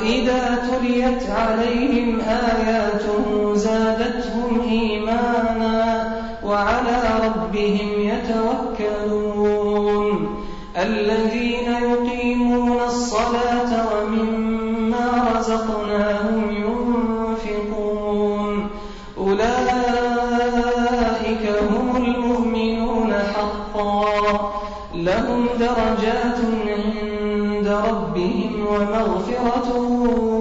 وإذا تليت عليهم آياته زادتهم إيمانا وعلى ربهم يتوكلون. الذين يقيمون الصلاة ومغفرة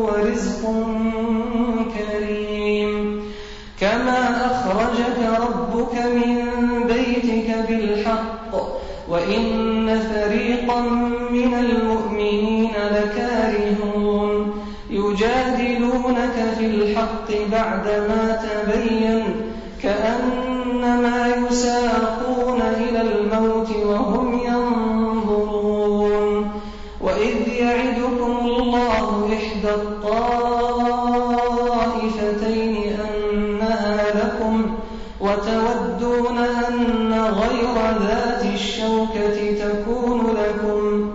ورزق كريم. كما أخرجك ربك من بيتك بالحق وإن فريقا من المؤمنين لكارهون. يجادلونك في الحق بعدما تبين كأنما يساقون الطائفتين أنها لكم وتودون أن غير ذات الشوكة تكون لكم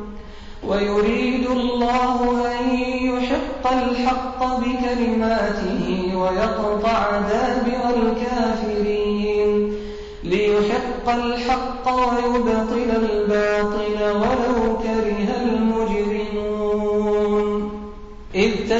ويريد الله أن يحق الحق بكلماته ويقطع دابر الكافرين ليحق الحق ويبطل الباطل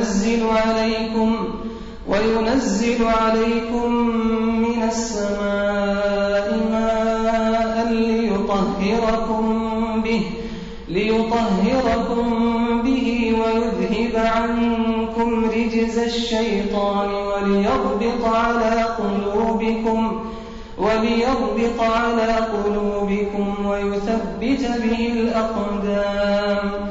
وينزل عليكم وينزل عليكم من السماء ماء ليطهركم به ليطهركم به ويذهب عنكم رجز الشيطان وليربط على قلوبكم وليربط على قلوبكم ويثبت به الأقدام.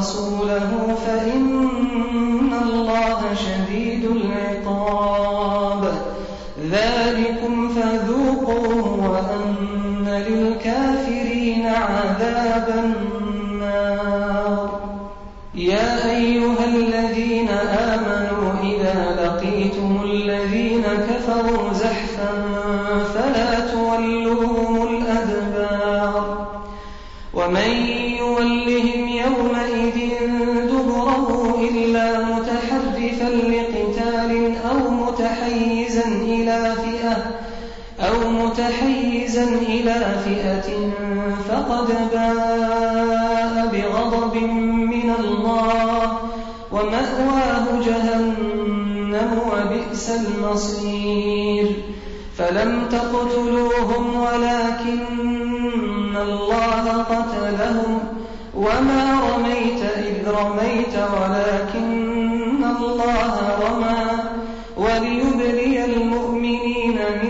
ورسوله فإن الله شديد العقاب. ذلكم فذوقوه وأن للكافرين عذاب النار. يا أيها الذين آمنوا إذا لقيتم الذين كفروا زحفا فلا تولوهم باء بغضب من الله ومأواه جهنم وبئس المصير. فلم تقتلوهم ولكن الله قتلهم. وما رميت إذ رميت ولكن الله رمى. وليبلي المؤمنين منه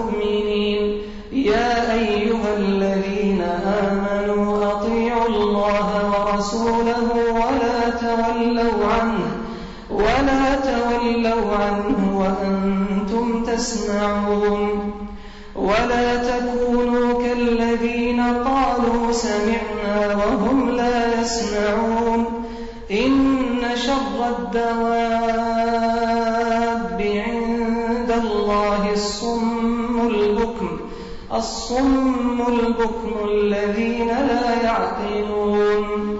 تسمعون ولا تكونوا كالذين قالوا سمعنا وهم لا يسمعون. إن شر الدواب عند الله الصم البكم الصم البكم الذين لا يعقلون.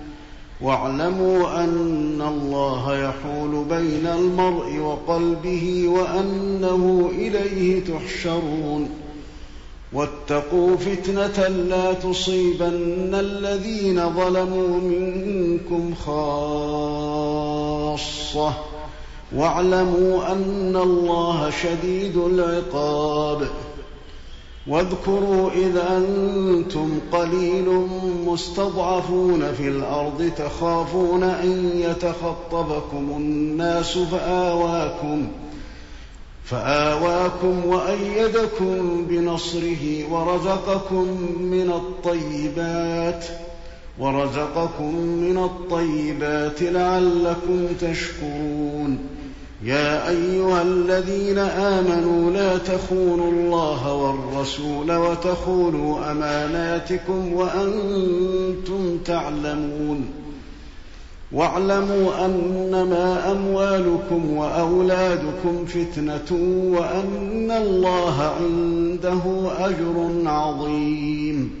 واعلموا أن الله يحول بين المرء وقلبه وأنه إليه تحشرون. واتقوا فتنة لا تصيبن الذين ظلموا منكم خاصة. واعلموا أن الله شديد العقاب. واذكروا إذ أنتم قليل مستضعفون في الأرض تخافون أن يتخطبكم الناس فآواكم فآواكم وأيدكم بنصره ورزقكم من الطيبات ورزقكم من الطيبات لعلكم تشكرون يا أيها الذين آمنوا لا تخونوا الله والرسول وتخونوا أماناتكم وأنتم تعلمون. واعلموا أنما أموالكم وأولادكم فتنة وأن الله عنده أجر عظيم.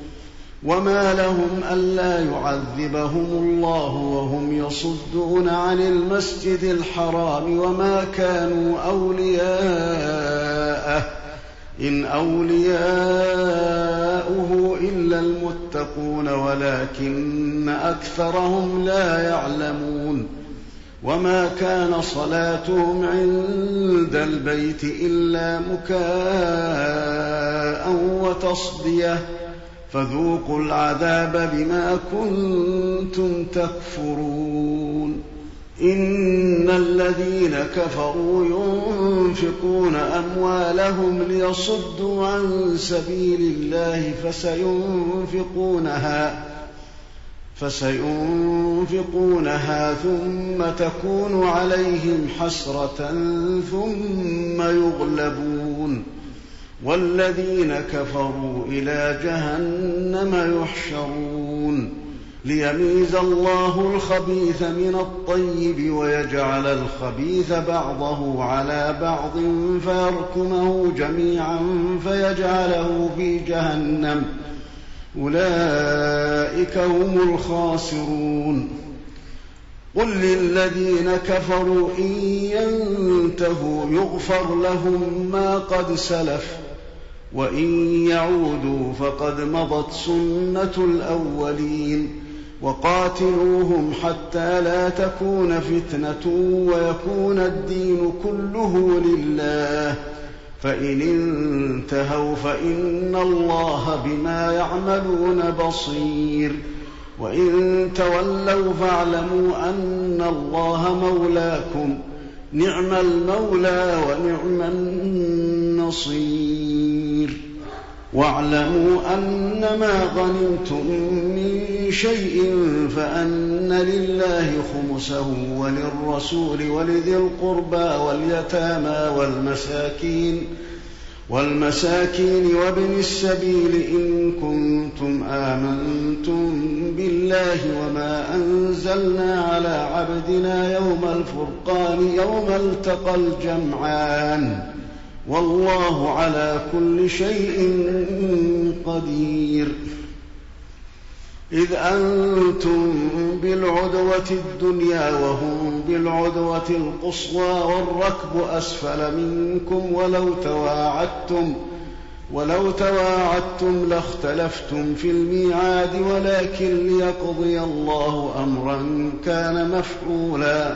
وما لهم ألا يعذبهم الله وهم يصدون عن المسجد الحرام وما كانوا أولياءه إن أولياؤه إلا المتقون ولكن أكثرهم لا يعلمون وما كان صلاتهم عند البيت إلا مكاء وتصديه فذوقوا العذاب بما كنتم تكفرون. إن الذين كفروا ينفقون أموالهم ليصدوا عن سبيل الله فسينفقونها فسينفقونها ثم تكون عليهم حسرة ثم يغلبون. والذين كفروا إلى جهنم يحشرون ليميز الله الخبيث من الطيب ويجعل الخبيث بعضه على بعض فيركمه جميعا فيجعله في جهنم. أولئك هم الخاسرون. قل للذين كفروا إن ينتهوا يغفر لهم ما قد سلف. وإن يعودوا فقد مضت سنة الأولين وقاتلوهم حتى لا تكون فتنة ويكون الدين كله لله فإن انتهوا فإن الله بما يعملون بصير وإن تولوا فاعلموا أن الله مولاكم نعم المولى ونعم النصير واعلموا أن ما غنمتم من شيء فأن لله خمسه وللرسول ولذي القربى واليتامى والمساكين والمساكين وابن السبيل إن كنتم آمنتم بالله وما أنزلنا على عبدنا يوم الفرقان يوم التقى الجمعان والله على كل شيء قدير. إذ أنتم بالعدوة الدنيا وهم بالعدوة القصوى والركب أسفل منكم ولو تواعدتم ولو تواعدتم لاختلفتم في الميعاد ولكن ليقضي الله أمرا كان مفعولا.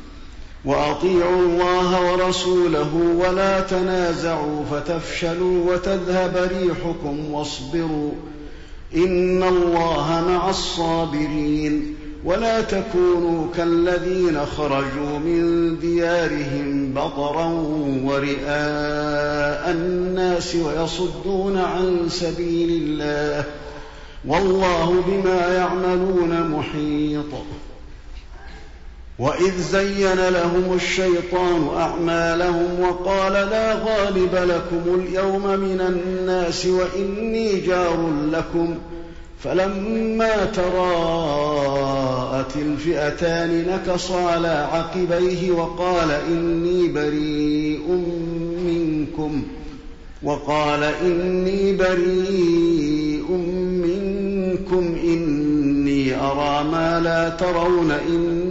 وأطيعوا الله ورسوله ولا تنازعوا فتفشلوا وتذهب ريحكم واصبروا إن الله مع الصابرين ولا تكونوا كالذين خرجوا من ديارهم بطرا ورئاء الناس ويصدون عن سبيل الله والله بما يعملون محيط وإذ زين لهم الشيطان أعمالهم وقال لا غالب لكم اليوم من الناس وإني جار لكم فلما تراءت الفئتان نكص على عقبيه وقال إني بريء منكم وقال إني بريء منكم إني أرى ما لا ترون إني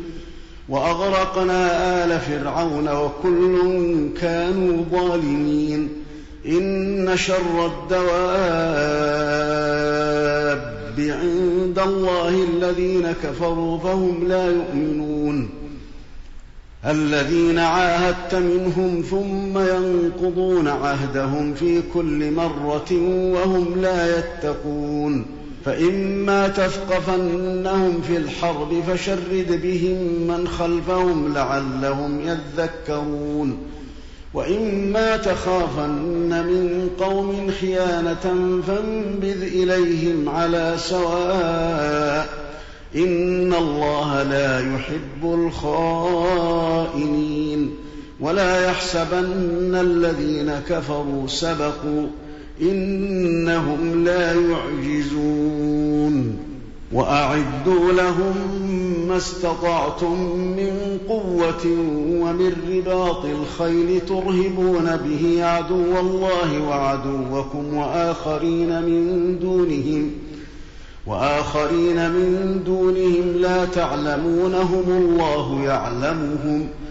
وأغرقنا آل فرعون وكل كانوا ظالمين. إن شر الدواب عند الله الذين كفروا فهم لا يؤمنون. الذين عاهدت منهم ثم ينقضون عهدهم في كل مرة وهم لا يتقون. فإما تثقفنهم في الحرب فشرد بهم من خلفهم لعلهم يذكرون. وإما تخافن من قوم خيانة فانبذ إليهم على سواء. إن الله لا يحب الخائنين. ولا يحسبن الذين كفروا سبقوا إنهم لا يعجزون. وأعدوا لهم ما استطعتم من قوة ومن رباط الخيل ترهبون به عدو الله وعدوكم وآخرين من دونهم وآخرين من دونهم لا تعلمونهم الله يعلمهم ۖ.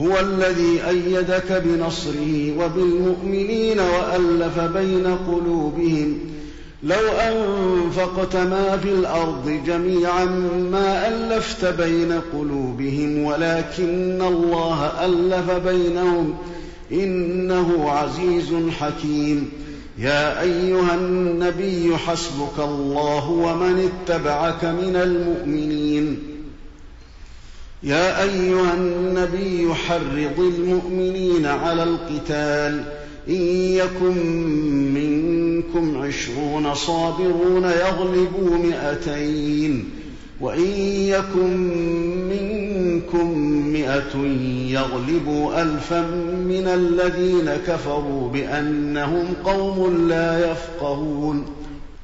هو الذي أيدك بنصره وبالمؤمنين وألف بين قلوبهم. لو أنفقت ما في الأرض جميعا ما ألفت بين قلوبهم ولكن الله ألف بينهم. إنه عزيز حكيم. يا أيها النبي حسبك الله ومن اتبعك من المؤمنين. يا أيها النبي حرض المؤمنين على القتال إن يكن منكم عشرون صابرون يغلبوا مئتين وإن يكن منكم مئة يغلبوا ألفا من الذين كفروا بأنهم قوم لا يفقهون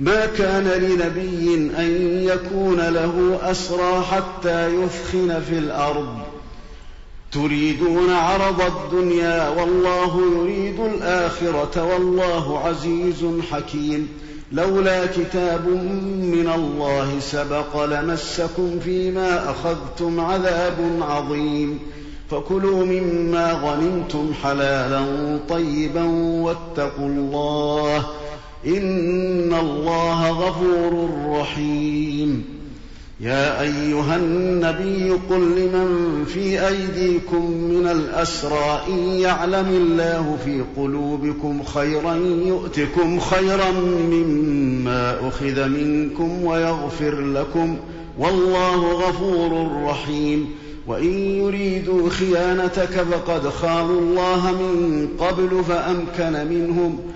ما كان لنبي أن يكون له أسرى حتى يثخن في الأرض. تريدون عرض الدنيا والله يريد الآخرة والله عزيز حكيم. لولا كتاب من الله سبق لمسكم فيما أخذتم عذاب عظيم. فكلوا مما غنمتم حلالا طيبا واتقوا الله إن الله غفور رحيم. يا أيها النبي قل لمن في أيديكم من الأسرى إن يعلم الله في قلوبكم خيرا يؤتكم خيرا مما أخذ منكم ويغفر لكم والله غفور رحيم. وإن يريدوا خيانتك فقد خانوا الله من قبل فأمكن منهم ۖ